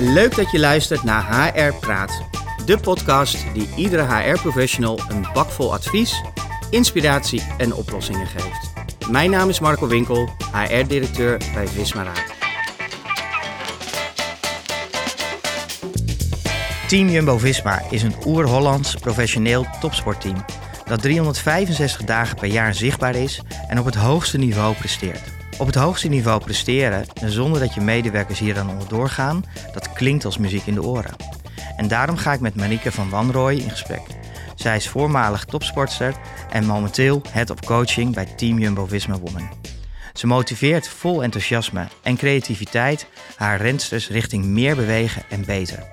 Leuk dat je luistert naar HR Praat, de podcast die iedere HR-professional een bakvol advies, inspiratie en oplossingen geeft. Mijn naam is Marco Winkel, HR-directeur bij Visma Raad. Team Jumbo-Visma is een oer-Hollands professioneel topsportteam dat 365 dagen per jaar zichtbaar is en op het hoogste niveau presteert. Op het hoogste niveau presteren zonder dat je medewerkers hier aan onderdoor gaan, dat klinkt als muziek in de oren. En daarom ga ik met Marieke van Wanrooy in gesprek. Zij is voormalig topsportster en momenteel head of coaching bij Team Jumbo-Visma Women. Ze motiveert vol enthousiasme en creativiteit haar rensters richting meer bewegen en beter.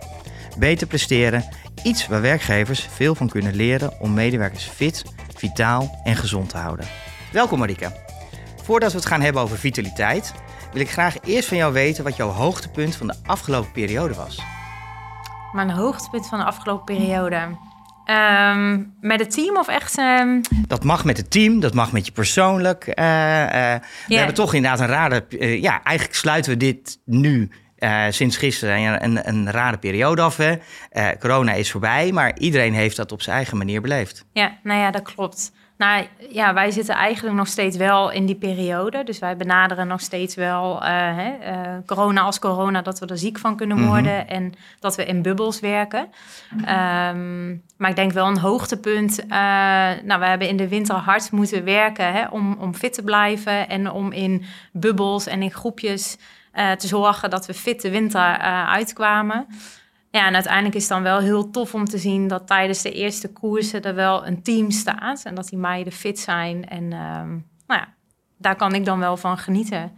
Beter presteren, iets waar werkgevers veel van kunnen leren om medewerkers fit, vitaal en gezond te houden. Welkom Marieke. Voordat we het gaan hebben over vitaliteit, wil ik graag eerst van jou weten wat jouw hoogtepunt van de afgelopen periode was. Mijn hoogtepunt van de afgelopen periode. Ehm, met het team of echt? ehm, Dat mag met het team, dat mag met je persoonlijk. Eh, eh, We hebben toch inderdaad een rare... eh, ja, eigenlijk sluiten we dit nu sinds gisteren een, een, rare periode af. Hè? Corona is voorbij, maar iedereen heeft dat op zijn eigen manier beleefd. Ja, nou ja, dat klopt. Nou ja, wij zitten eigenlijk nog steeds wel in die periode. Dus wij benaderen nog steeds wel eh, hè, eh, corona als corona, dat we er ziek van kunnen Mhm. worden en dat we in bubbels werken. Ehm, maar ik denk wel een hoogtepunt. eh, nou, we hebben in de winter hard moeten werken hè, om, om fit te blijven en om in bubbels en in groepjes te zorgen dat we fit de winter uitkwamen. Ja, en uiteindelijk is het dan wel heel tof om te zien dat tijdens de eerste koersen er wel een team staat. En dat die meiden fit zijn. En ehm, nou ja, daar kan ik dan wel van genieten.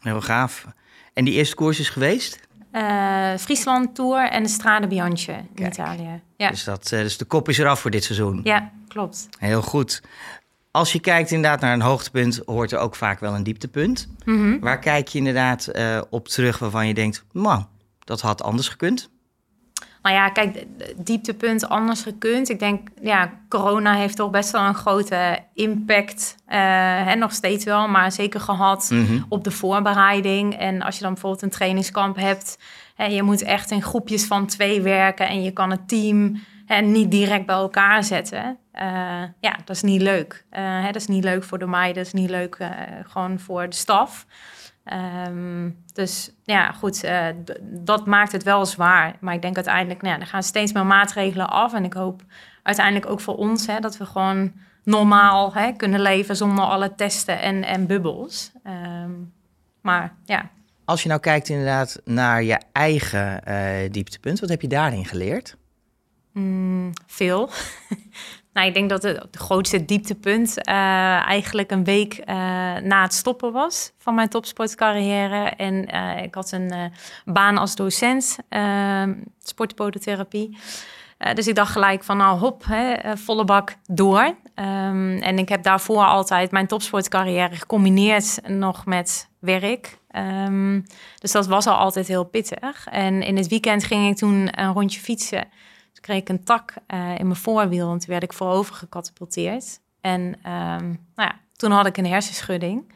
Heel gaaf. En die eerste koers is geweest? Eh, Friesland Tour en de Strade Bianche in Kijk. Italië. Ja. Dus, dat, eh, dus de kop is eraf voor dit seizoen. ja, klopt. Heel goed. Als je kijkt inderdaad naar een hoogtepunt, hoort er ook vaak wel een dieptepunt. Mhm. Waar kijk je inderdaad eh, op terug waarvan je denkt, man, dat had anders gekund? Nou ja, kijk, dieptepunt anders gekund. Ik denk, ja, corona heeft toch best wel een grote impact. eh hè, nog steeds wel, maar zeker gehad Mhm. op de voorbereiding. En als je dan bijvoorbeeld een trainingskamp hebt, hè, je moet echt in groepjes van twee werken en je kan het team hè, niet direct bij elkaar zetten. Eh, ja, dat is niet leuk. Eh, hè, dat is niet leuk voor de meiden, dat is niet leuk gewoon voor de staf. Ehm, dus ja, goed, eh, dat maakt het wel zwaar. Maar ik denk uiteindelijk, nou ja, er gaan steeds meer maatregelen af. En ik hoop uiteindelijk ook voor ons hè, dat we gewoon normaal hè, kunnen leven zonder alle testen en, en bubbels. Ehm, maar ja, Als je nou kijkt inderdaad naar je eigen eh, dieptepunt, wat heb je daarin geleerd? mm, veel. nou, ik denk dat het grootste dieptepunt eh, eigenlijk een week eh, na het stoppen was van mijn topsportcarrière. En eh, ik had een baan als docent, uh, sportpodotherapie. Dus ik dacht gelijk van nou hop, hè, volle bak door. Ehm, en ik heb daarvoor altijd mijn topsportcarrière gecombineerd nog met werk. Ehm, dus dat was al altijd heel pittig. En in het weekend ging ik toen een rondje fietsen. Kreeg een tak eh, in mijn voorwiel en toen werd ik voorover gecatapulteerd. En ehm, nou ja, toen had ik een hersenschudding.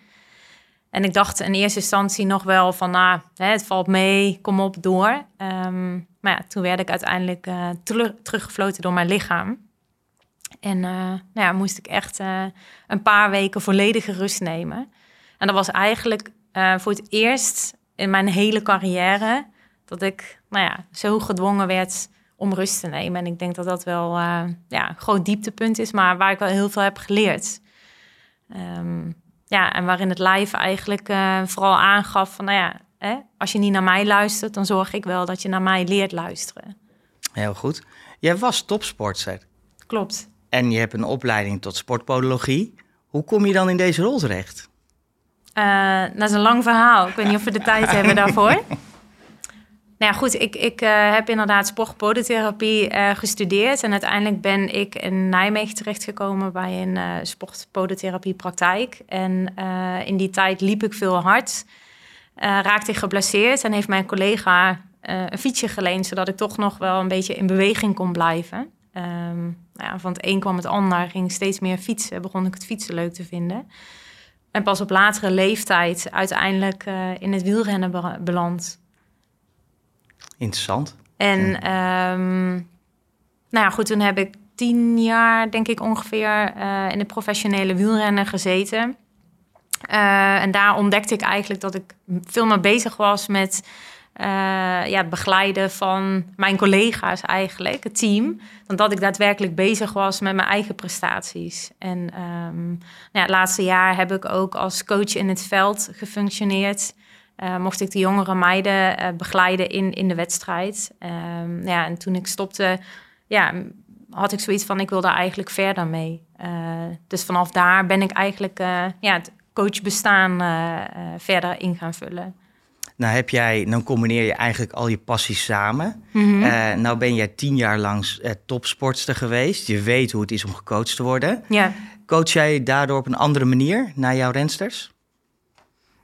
En ik dacht in eerste instantie nog wel van, nou, het valt mee, kom op, door. Ehm, maar ja, toen werd ik uiteindelijk eh, terug- teruggefloten door mijn lichaam. En eh, nou ja, moest ik echt een paar weken volledige rust nemen. En dat was eigenlijk voor het eerst in mijn hele carrière dat ik nou ja, zo gedwongen werd om rust te nemen. En ik denk dat dat wel eh, ja, een groot dieptepunt is, maar waar ik wel heel veel heb geleerd. Ehm, ja, en waarin het lijf eigenlijk eh, vooral aangaf van, nou ja, hè, als je niet naar mij luistert, dan zorg ik wel dat je naar mij leert luisteren. Heel goed. Jij was topsporter Klopt. en je hebt een opleiding tot sportpodologie. Hoe kom je dan in deze rol terecht? Eh, dat is een lang verhaal. Ik weet niet of we de tijd hebben daarvoor. Nou ja, goed, ik, ik eh, heb inderdaad sportpodotherapie eh gestudeerd. En uiteindelijk ben ik in Nijmegen terechtgekomen bij een eh sportpodotherapie praktijk. En eh, in die tijd liep ik veel hard. eh, raakte ik geblesseerd en heeft mijn collega eh, een fietsje geleend... zodat ik toch nog wel een beetje in beweging kon blijven. Ehm, nou ja, van het een kwam het ander, ging steeds meer fietsen. Begon ik het fietsen leuk te vinden. En pas op latere leeftijd uiteindelijk eh, in het wielrennen be- beland. Interessant. En ehm, nou ja, goed, toen heb ik tien jaar, denk ik ongeveer, uh, in de professionele wielrennen gezeten. Uh, en daar ontdekte ik eigenlijk dat ik veel meer bezig was met uh, ja, het begeleiden van mijn collega's eigenlijk, het team, dan dat ik daadwerkelijk bezig was met mijn eigen prestaties. En um, nou ja, het laatste jaar heb ik ook als coach in het veld gefunctioneerd. Uh, mocht ik de jongere meiden uh, begeleiden in, in de wedstrijd. Um, ja, en toen ik stopte, ja, had ik zoiets van ik wil daar eigenlijk verder mee. dus vanaf daar ben ik eigenlijk ja, het coachbestaan verder in gaan vullen. Nou heb jij, dan combineer je eigenlijk al je passies samen. Mm nou ben jij tien jaar lang uh, topsportster geweest. Je weet hoe het is om gecoacht te worden. Ja. Coach jij daardoor op een andere manier naar jouw rensters?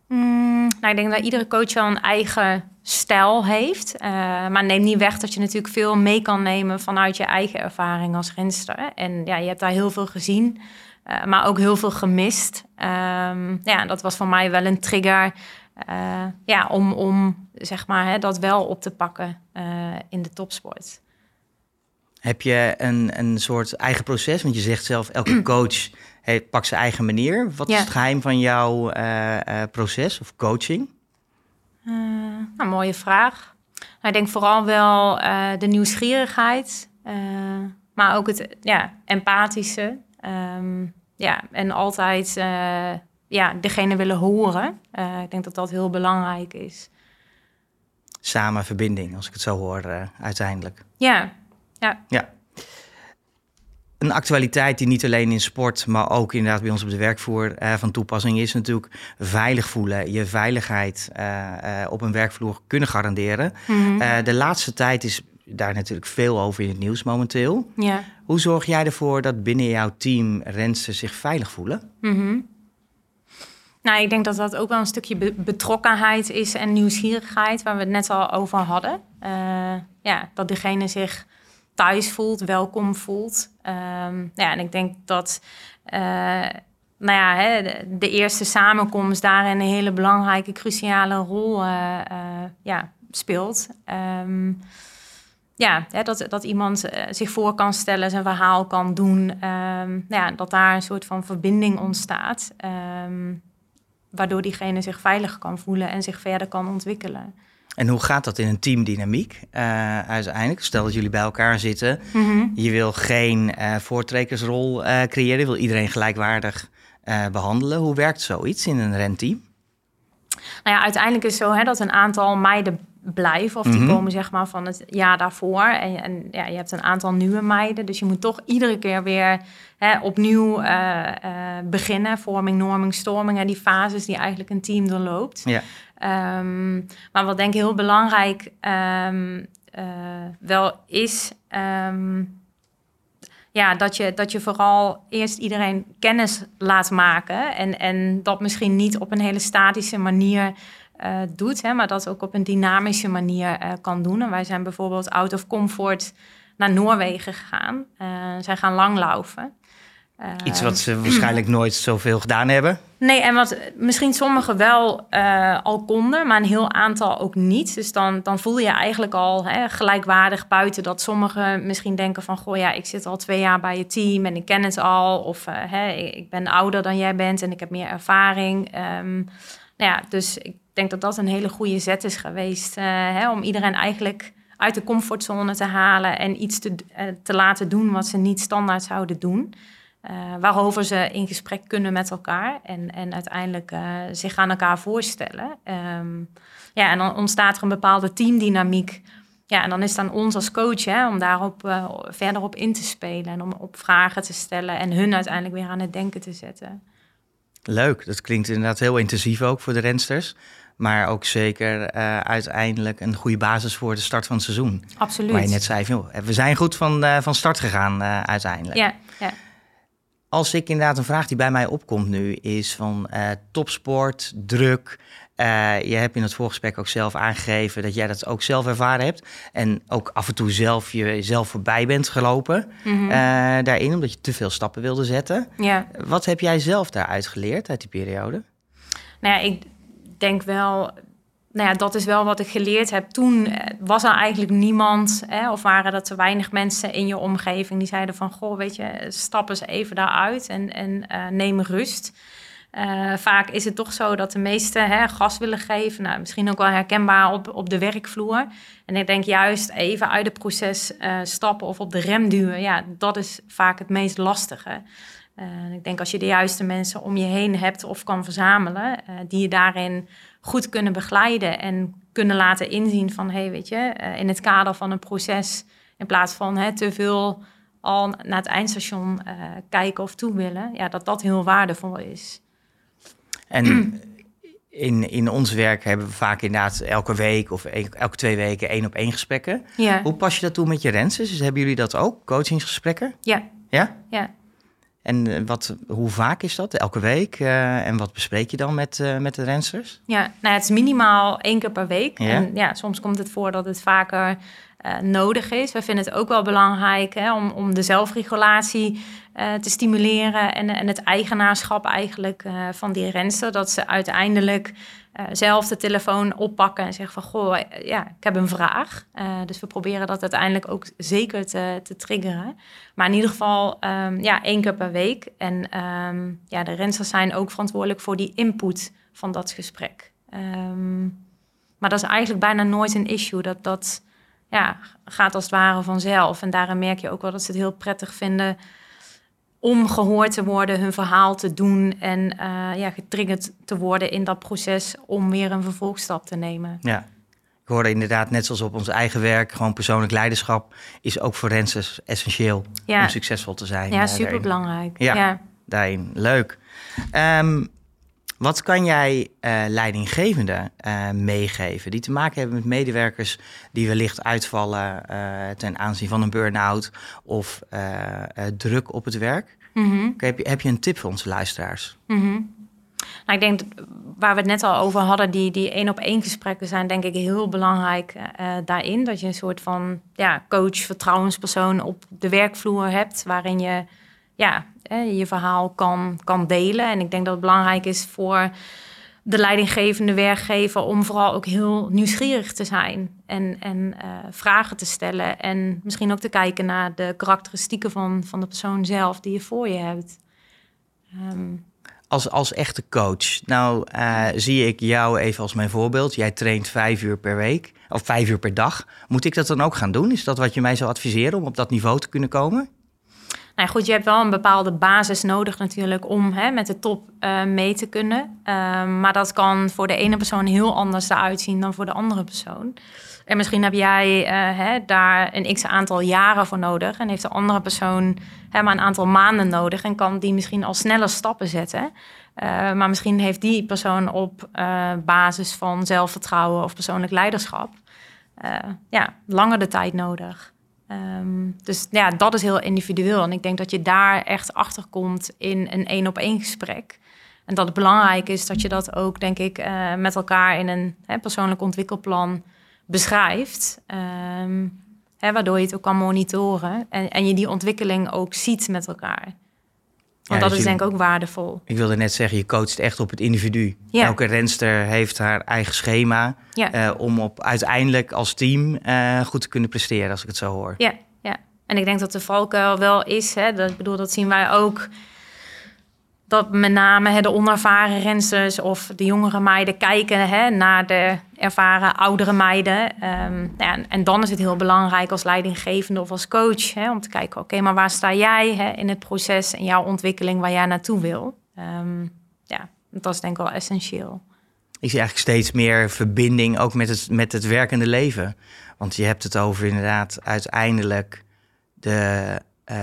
Mm, nou, ik denk dat iedere coach wel een eigen stijl heeft. Uh, maar neem niet weg dat je natuurlijk veel mee kan nemen vanuit je eigen ervaring als renster. En ja, je hebt daar heel veel gezien, maar ook heel veel gemist. Um, ja, dat was voor mij wel een trigger uh, ja, om, om zeg maar, hè, dat wel op te pakken in de topsport. Heb je een, een soort eigen proces? Want je zegt zelf, elke coach heeft, pakt zijn eigen manier. Wat ja. is het geheim van jouw uh, proces of coaching? nou, mooie vraag. Nou, ik denk vooral wel de nieuwsgierigheid, maar ook het ja, empathische. Um, ja, en altijd ja, degene willen horen. Ik denk dat dat heel belangrijk is. Samen verbinding, als ik het zo hoor, uh, uiteindelijk. Ja, ja. ja. Een actualiteit die niet alleen in sport, maar ook inderdaad bij ons op de werkvloer uh, van toepassing is natuurlijk veilig voelen. Je veiligheid op een werkvloer kunnen garanderen. Mm -hmm. de laatste tijd is daar natuurlijk veel over in het nieuws momenteel. Ja. Hoe zorg jij ervoor dat binnen jouw team rensten zich veilig voelen? Mm -hmm. Nou, ik denk dat dat ook wel een stukje betrokkenheid is en nieuwsgierigheid, waar we het net al over hadden. Ja, dat degene zich thuis voelt, welkom voelt. Um, ja, en ik denk dat uh, nou ja, hè, de, eerste samenkomst daarin een hele belangrijke, cruciale rol uh, ja, speelt. Um, ja, hè, dat, dat iemand zich voor kan stellen, zijn verhaal kan doen. Um, ja, dat daar een soort van verbinding ontstaat waardoor diegene zich veilig kan voelen en zich verder kan ontwikkelen. En hoe gaat dat in een teamdynamiek uh, uiteindelijk? Stel dat jullie bij elkaar zitten. Mm -hmm. Je wil geen uh, voortrekkersrol uh, creëren. Je wil iedereen gelijkwaardig behandelen. Hoe werkt zoiets in een renteam? Nou ja, uiteindelijk is het zo hè, dat een aantal meiden blijven. Of die mm -hmm. komen zeg maar van het jaar daarvoor. En, en, ja, je hebt een aantal nieuwe meiden. Dus je moet toch iedere keer weer hè, opnieuw uh, uh, beginnen. Vorming, norming, storming. En die fases die eigenlijk een team doorloopt. Ja. Um, maar wat denk ik heel belangrijk um, uh, wel is... Um, ja, dat je, dat je vooral eerst iedereen kennis laat maken. En, en dat misschien niet op een hele statische manier uh, doet, hè, maar dat ook op een dynamische manier uh, kan doen. En wij zijn bijvoorbeeld out of comfort naar Noorwegen gegaan. Uh, zij gaan langlaufen. Iets wat ze waarschijnlijk nooit zoveel gedaan hebben. Nee, en wat misschien sommigen wel al konden, maar een heel aantal ook niet. Dus dan, dan voel je eigenlijk al hè, gelijkwaardig buiten dat sommigen misschien denken van... goh ja, ik zit al twee jaar bij je team en ik ken het al. Of hè, ik ben ouder dan jij bent en ik heb meer ervaring. Um, nou ja, dus ik denk dat dat een hele goede zet is geweest. Uh, hè, om iedereen eigenlijk uit de comfortzone te halen en iets te, uh, te laten doen wat ze niet standaard zouden doen. Uh, waarover ze in gesprek kunnen met elkaar en, en uiteindelijk zich aan elkaar voorstellen. Um, ja, en dan ontstaat er een bepaalde teamdynamiek. Ja, en dan is het aan ons als coach hè, om daarop verder op in te spelen en om op vragen te stellen en hun uiteindelijk weer aan het denken te zetten. Leuk, dat klinkt inderdaad heel intensief ook voor de rensters. Maar ook zeker uh, uiteindelijk een goede basis voor de start van het seizoen. Absoluut. Waar je net zei, we zijn goed van, uh, van start gegaan uh, uiteindelijk. Ja, ja. Als ik inderdaad een vraag die bij mij opkomt nu is van topsport, druk. Je hebt in het voorgesprek ook zelf aangegeven dat jij dat ook zelf ervaren hebt. En ook af en toe zelf jezelf voorbij bent gelopen mm -hmm. daarin, omdat je te veel stappen wilde zetten. Ja. Wat heb jij zelf daaruit geleerd uit die periode? Nou ja, ik denk wel nou ja, dat is wel wat ik geleerd heb. Toen eh, was er eigenlijk niemand, hè, of waren er te weinig mensen in je omgeving die zeiden van, goh, weet je, stap eens even daaruit en, en uh, neem rust. Uh, vaak is het toch zo dat de meesten hè, gas willen geven. Nou, misschien ook wel herkenbaar op, op de werkvloer. En ik denk juist even uit het proces uh, stappen of op de rem duwen. Ja, dat is vaak het meest lastige. Uh, ik denk als je de juiste mensen om je heen hebt of kan verzamelen, die je daarin goed kunnen begeleiden en kunnen laten inzien van, hey, weet je, in het kader van een proces, in plaats van hè, te veel al naar het eindstation kijken of toe willen, ja, dat dat heel waardevol is. En in, in ons werk hebben we vaak inderdaad elke week of elke twee weken één op één gesprekken. Ja. Hoe pas je dat toe met je renses? Dus hebben jullie dat ook, coachingsgesprekken? Ja. Ja? Ja. En eh, wat, hoe vaak is dat? Elke week? Uh, en wat bespreek je dan met, uh, met de rensters? Ja, nou, het is minimaal één keer per week. Ja. En ja, soms komt het voor dat het vaker uh, nodig is. We vinden het ook wel belangrijk hè, om, om de zelfregulatie uh, te stimuleren en, en het eigenaarschap eigenlijk uh, van die renster. Dat ze uiteindelijk zelf de telefoon oppakken en zeggen van goh, ja, ik heb een vraag. dus we proberen dat uiteindelijk ook zeker te, te triggeren. Maar in ieder geval um, ja, één keer per week. En um, ja, de rensters zijn ook verantwoordelijk voor die input van dat gesprek. Um, maar dat is eigenlijk bijna nooit een issue. Dat, dat ja, gaat als het ware vanzelf. En daarin merk je ook wel dat ze het heel prettig vinden om gehoord te worden, hun verhaal te doen en uh, ja, getriggerd te worden in dat proces om weer een vervolgstap te nemen. Ja, ik hoorde inderdaad, net zoals op ons eigen werk, gewoon persoonlijk leiderschap is ook voor Renses essentieel ja. om succesvol te zijn. Ja, uh, super belangrijk. Ja, ja, daarin. Leuk. Um, wat kan jij uh, leidinggevenden uh, meegeven die te maken hebben met medewerkers die wellicht uitvallen uh, ten aanzien van een burn-out of druk op het werk? Mm -hmm. heb, je, heb je een tip voor onze luisteraars? Mm -hmm. Nou, ik denk waar we het net al over hadden, die, die één op één gesprekken zijn denk ik heel belangrijk daarin. Dat je een soort van ja, coach, vertrouwenspersoon op de werkvloer hebt, waarin je ja, je verhaal kan, kan delen. En ik denk dat het belangrijk is voor de leidinggevende werkgever om vooral ook heel nieuwsgierig te zijn en, en uh, vragen te stellen. En misschien ook te kijken naar de karakteristieken van, van de persoon zelf die je voor je hebt. Um, als, als echte coach, nou uh, zie ik jou even als mijn voorbeeld. Jij traint vijf uur per week of vijf uur per dag. Moet ik dat dan ook gaan doen? Is dat wat je mij zou adviseren om op dat niveau te kunnen komen? Nou goed, je hebt wel een bepaalde basis nodig natuurlijk om hè, met de top uh, mee te kunnen. Uh, maar dat kan voor de ene persoon heel anders eruit zien dan voor de andere persoon. En misschien heb jij uh, hè, daar een x aantal jaren voor nodig. En heeft de andere persoon hè, maar een aantal maanden nodig. En kan die misschien al sneller stappen zetten. maar misschien heeft die persoon op basis van zelfvertrouwen of persoonlijk leiderschap... ja, langer de tijd nodig. Um, dus ja, dat is heel individueel. En ik denk dat je daar echt achter komt in een één op één gesprek. En dat het belangrijk is dat je dat ook, denk ik, uh, met elkaar in een hè, persoonlijk ontwikkelplan beschrijft. Um, hè, waardoor je het ook kan monitoren en, en je die ontwikkeling ook ziet met elkaar. Want dat dus is denk ik ook waardevol. Ik wilde net zeggen, je coacht echt op het individu. Ja. Elke renster heeft haar eigen schema ja. uh, om op uiteindelijk als team uh, goed te kunnen presteren, als ik het zo hoor. Ja, ja. en ik denk dat de valkuil wel is, hè, dat, ik bedoel, dat zien wij ook dat met name hè, de onervaren rensters of de jongere meiden kijken hè, naar de ervaren oudere meiden. Ja, en dan is het heel belangrijk als leidinggevende of als coach hè, om te kijken: oké, maar waar sta jij in het proces en jouw ontwikkeling waar jij naartoe wil? Um, ja, dat is denk ik wel essentieel. Ik zie eigenlijk steeds meer verbinding ook met het, met het werkende leven. Want je hebt het over inderdaad uiteindelijk de uh,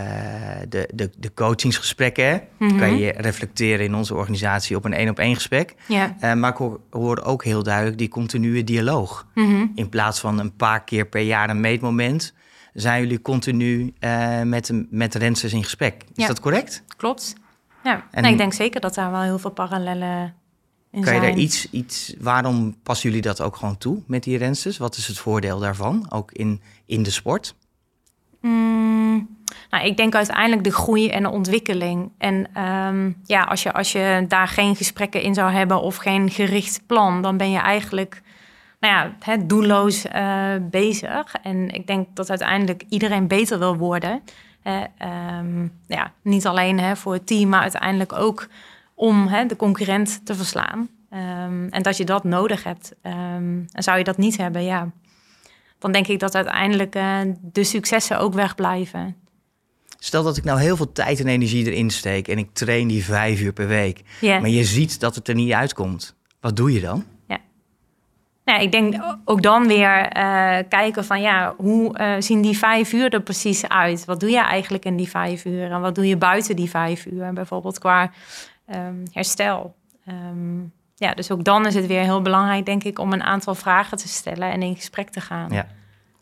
de, de, de coachingsgesprekken. Mm Kan je reflecteren in onze organisatie op een één op één gesprek. Ja. Uh, maar ik hoor, hoor, ook heel duidelijk die continue dialoog. Mm -hmm. In plaats van een paar keer per jaar een meetmoment, zijn jullie continu uh, met, met rensters in gesprek. Is ja. dat correct? Klopt. Ja, en, nee, ik denk zeker dat daar wel heel veel parallellen in kan zijn. je daar iets, iets, waarom passen jullie dat ook gewoon toe met die rensters? Wat is het voordeel daarvan, ook in, in de sport? Mm. Nou, ik denk uiteindelijk de groei en de ontwikkeling. En um, ja, als je, als je daar geen gesprekken in zou hebben of geen gericht plan, dan ben je eigenlijk nou ja, doelloos uh, bezig. En ik denk dat uiteindelijk iedereen beter wil worden. Ehm, ja, niet alleen voor het team, maar uiteindelijk ook om de concurrent te verslaan. Ehm, en dat je dat nodig hebt. en zou je dat niet hebben, ja, dan denk ik dat uiteindelijk uh, de successen ook wegblijven. Stel dat ik nou heel veel tijd en energie erin steek en ik train die vijf uur per week. Maar je ziet dat het er niet uitkomt. Wat doe je dan? Ja. Nou, ik denk ook dan weer uh, kijken van ja, hoe uh, zien die vijf uur er precies uit? Wat doe je eigenlijk in die vijf uur? En wat doe je buiten die vijf uur? Bijvoorbeeld qua um, herstel. Um, ja, dus ook dan is het weer heel belangrijk, denk ik, om een aantal vragen te stellen en in gesprek te gaan. Ja,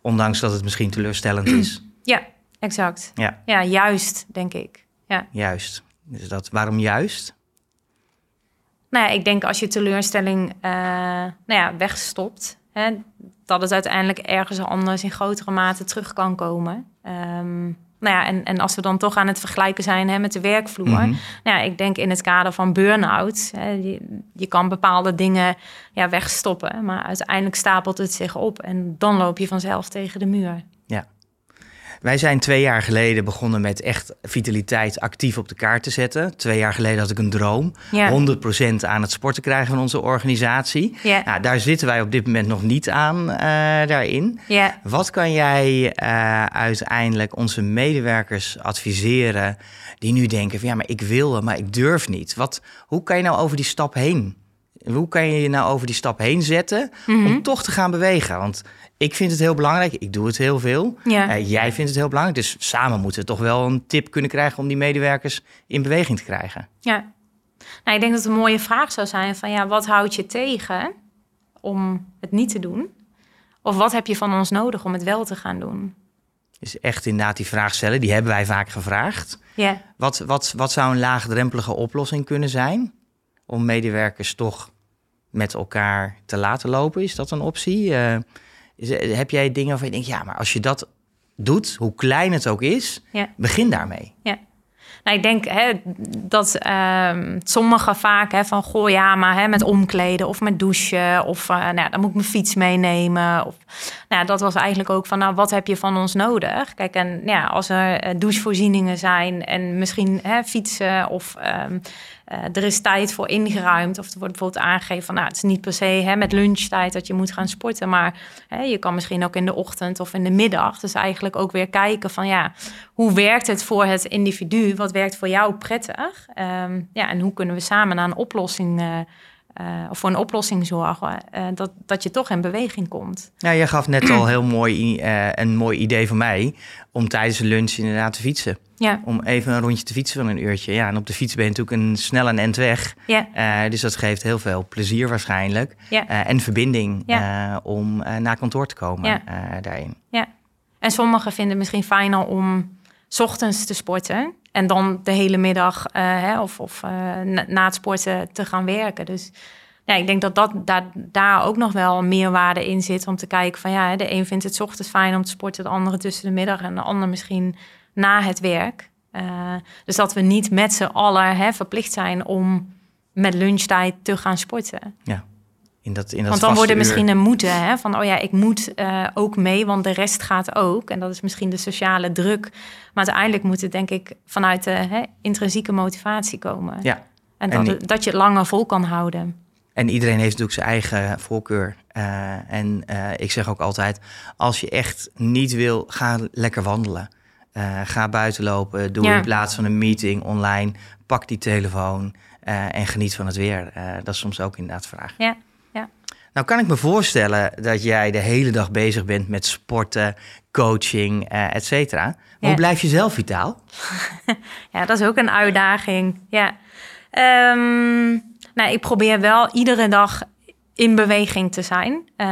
ondanks dat het misschien teleurstellend is. Ja, exact. Ja, ja juist, denk ik. Ja. Juist. Dus dat, waarom juist? Nou ja, ik denk als je teleurstelling uh, nou ja, wegstopt, hè, dat het uiteindelijk ergens anders in grotere mate terug kan komen. Um, nou ja, en, en als we dan toch aan het vergelijken zijn hè, met de werkvloer. Mhm. Nou ja, ik denk in het kader van burn-out. Je, je, kan bepaalde dingen ja, wegstoppen. Maar uiteindelijk stapelt het zich op. En dan loop je vanzelf tegen de muur. Wij zijn twee jaar geleden begonnen met echt vitaliteit actief op de kaart te zetten. Twee jaar geleden had ik een droom. Ja. 100% aan het sporten krijgen van onze organisatie. Ja. Nou, daar zitten wij op dit moment nog niet aan uh, daarin. Ja. Wat kan jij uh, uiteindelijk onze medewerkers adviseren die nu denken van ja, maar ik wil, maar ik durf niet. Wat, hoe kan je nou over die stap heen? Hoe kan je je nou over die stap heen zetten om mhm. toch te gaan bewegen? Want ik vind het heel belangrijk. Ik doe het heel veel. Ja. Uh, jij vindt het heel belangrijk. Dus samen moeten we toch wel een tip kunnen krijgen om die medewerkers in beweging te krijgen. Ja. Nou, ik denk dat het een mooie vraag zou zijn van ja, wat houdt je tegen om het niet te doen? Of wat heb je van ons nodig om het wel te gaan doen? Is echt inderdaad die vraag stellen. Die hebben wij vaak gevraagd. Ja. Wat, wat, wat zou een laagdrempelige oplossing kunnen zijn om medewerkers toch met elkaar te laten lopen? Is dat een optie? Uh, heb jij dingen waarvan je denkt, ja, maar als je dat doet, hoe klein het ook is, begin daarmee. Ja. Nou, ik denk hè, dat uh, sommigen vaak hè, van goh ja, maar hè, met omkleden of met douchen of uh, nou, dan moet ik mijn fiets meenemen. Of, nou, dat was eigenlijk ook van nou, wat heb je van ons nodig? Kijk, en ja, als er eh, douchevoorzieningen zijn en misschien hè, fietsen of um, uh, er is tijd voor ingeruimd. Of er wordt bijvoorbeeld aangegeven van nou, het is niet per se hè, met lunchtijd dat je moet gaan sporten. Maar hè, je kan misschien ook in de ochtend of in de middag. Dus eigenlijk ook weer kijken van ja, hoe werkt het voor het individu? Wat werkt voor jou prettig? Um, ja, en hoe kunnen we samen naar een oplossing uh, uh, of voor een oplossing zorgen, uh, dat, dat je toch in beweging komt. Ja, je gaf net al heel mooi uh, een mooi idee van mij om tijdens de lunch inderdaad te fietsen. Ja. Om even een rondje te fietsen van een uurtje. Ja, en op de fiets ben je natuurlijk een snel en end weg. Ja. dus dat geeft heel veel plezier waarschijnlijk. Ja. en verbinding ja. om naar kantoor te komen daarin. Ja. En sommigen vinden het misschien fijner om ochtends te sporten. En dan de hele middag uh, hè, of, of uh, na het sporten te gaan werken. Dus ja, ik denk dat, dat daar, ook nog wel meerwaarde in zit. Om te kijken van ja, de een vindt het ochtends fijn om te sporten, de andere tussen de middag en de ander misschien na het werk. Uh, dus dat we niet met z'n allen hè, verplicht zijn om met lunchtijd te gaan sporten. Ja. In dat, in dat want dan wordt er misschien een moeten, hè, van oh ja, ik moet uh, ook mee, want de rest gaat ook. En dat is misschien de sociale druk. Maar uiteindelijk moet het denk ik vanuit de hè, intrinsieke motivatie komen. Ja. En, dat, dat je het langer vol kan houden. En iedereen heeft natuurlijk zijn eigen voorkeur. Uh, en uh, ik zeg ook altijd, als je echt niet wil, ga lekker wandelen. ga buiten lopen, doe ja. in plaats van een meeting online, pak die telefoon en geniet van het weer. dat is soms ook inderdaad vraag. Ja. Nou kan ik me voorstellen dat jij de hele dag bezig bent met sporten, coaching, uh, et cetera. Hoe blijf je zelf vitaal? ja, dat is ook een uitdaging. Ja. Um, nou, ik probeer wel iedere dag in beweging te zijn. Uh,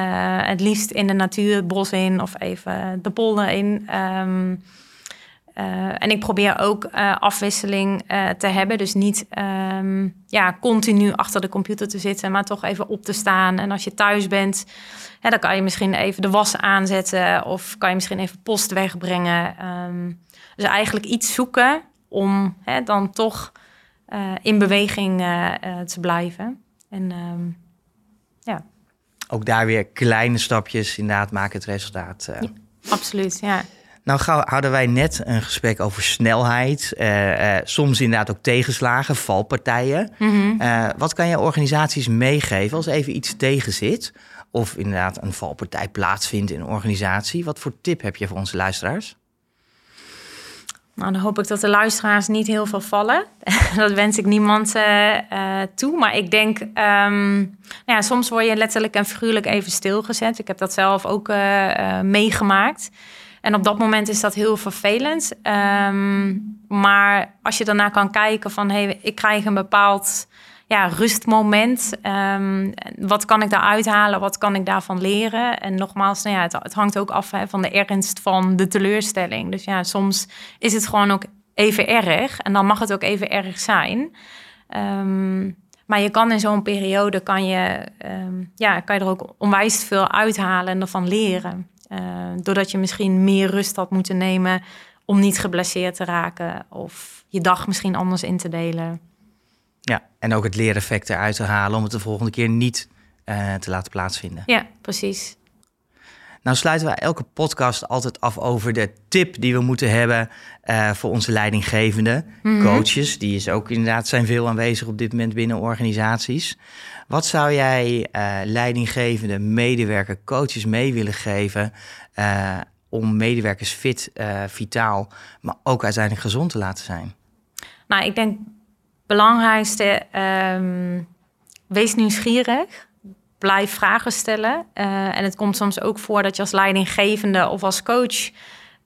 het liefst in de natuur, het bos in of even de polder in. Um, uh, en ik probeer ook uh, afwisseling uh, te hebben. Dus niet um, ja, continu achter de computer te zitten, maar toch even op te staan. En als je thuis bent, hè, dan kan je misschien even de was aanzetten of kan je misschien even post wegbrengen. Um, dus eigenlijk iets zoeken om hè, dan toch in beweging te blijven. En um, ja. ook daar weer kleine stapjes inderdaad maken het resultaat. Ja, absoluut, ja. Nou gauw hadden wij net een gesprek over snelheid, uh, uh, soms inderdaad ook tegenslagen, valpartijen. Mm wat kan je organisaties meegeven als even iets tegenzit of inderdaad een valpartij plaatsvindt in een organisatie? Wat voor tip heb je voor onze luisteraars? Nou, dan hoop ik dat de luisteraars niet heel veel vallen. dat wens ik niemand uh, toe. Maar ik denk, um, nou ja, soms word je letterlijk en figuurlijk even stilgezet. Ik heb dat zelf ook uh, meegemaakt. En op dat moment is dat heel vervelend. Um, maar als je daarna kan kijken van, hey, ik krijg een bepaald ja, rustmoment. Um, wat kan ik daar uithalen? Wat kan ik daarvan leren? En nogmaals, nou ja, het, hangt ook af hè, van de ernst van de teleurstelling. Dus ja, soms is het gewoon ook even erg. En dan mag het ook even erg zijn. Um, maar je kan in zo'n periode kan je, ja, kan je er ook onwijs veel uithalen en ervan leren. Uh, doordat je misschien meer rust had moeten nemen om niet geblesseerd te raken. Of je dag misschien anders in te delen. Ja, en ook het leereffect eruit te halen om het de volgende keer niet uh, te laten plaatsvinden. Ja, precies. Nou sluiten we elke podcast altijd af over de tip die we moeten hebben uh, voor onze leidinggevende mm -hmm. coaches. Die is ook inderdaad zijn veel aanwezig op dit moment binnen organisaties. Wat zou jij uh, leidinggevende medewerker, coaches mee willen geven om medewerkers fit, vitaal, maar ook uiteindelijk gezond te laten zijn? Nou, ik denk belangrijkste, um, wees nieuwsgierig. Blijf vragen stellen. En het komt soms ook voor dat je als leidinggevende of als coach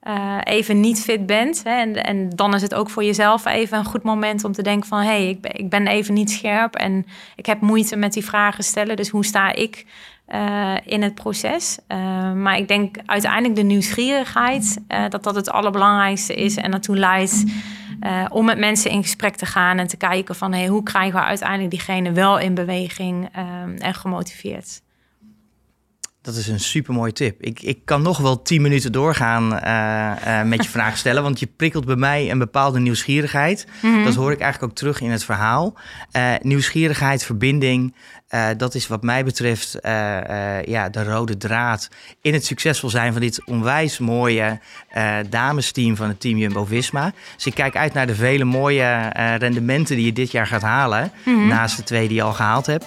uh, even niet fit bent. Hè? En, en, dan is het ook voor jezelf even een goed moment om te denken van... hé, hey, ik, ben, ik ben even niet scherp en ik heb moeite met die vragen stellen. Dus hoe sta ik uh, in het proces? maar ik denk uiteindelijk de nieuwsgierigheid... dat dat het allerbelangrijkste is en naartoe leidt... Om met mensen in gesprek te gaan en te kijken van hey, hoe krijgen we uiteindelijk diegene wel in beweging um, en gemotiveerd. Dat is een super mooie tip. Ik, ik kan nog wel tien minuten doorgaan uh, uh, met je vraag stellen, want je prikkelt bij mij een bepaalde nieuwsgierigheid. Mm -hmm. Dat hoor ik eigenlijk ook terug in het verhaal. nieuwsgierigheid, verbinding, dat is wat mij betreft ja, de rode draad in het succesvol zijn van dit onwijs mooie damesteam van het team Jumbo-Visma. Dus ik kijk uit naar de vele mooie rendementen die je dit jaar gaat halen, mm -hmm. naast de twee die je al gehaald hebt.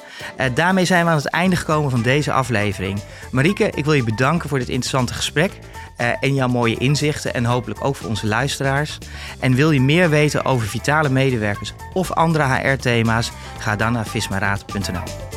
daarmee zijn we aan het einde gekomen van deze aflevering. Marieke, ik wil je bedanken voor dit interessante gesprek. Uh, en jouw mooie inzichten en hopelijk ook voor onze luisteraars. En wil je meer weten over vitale medewerkers of andere HR-thema's? Ga dan naar vismaraad.nl.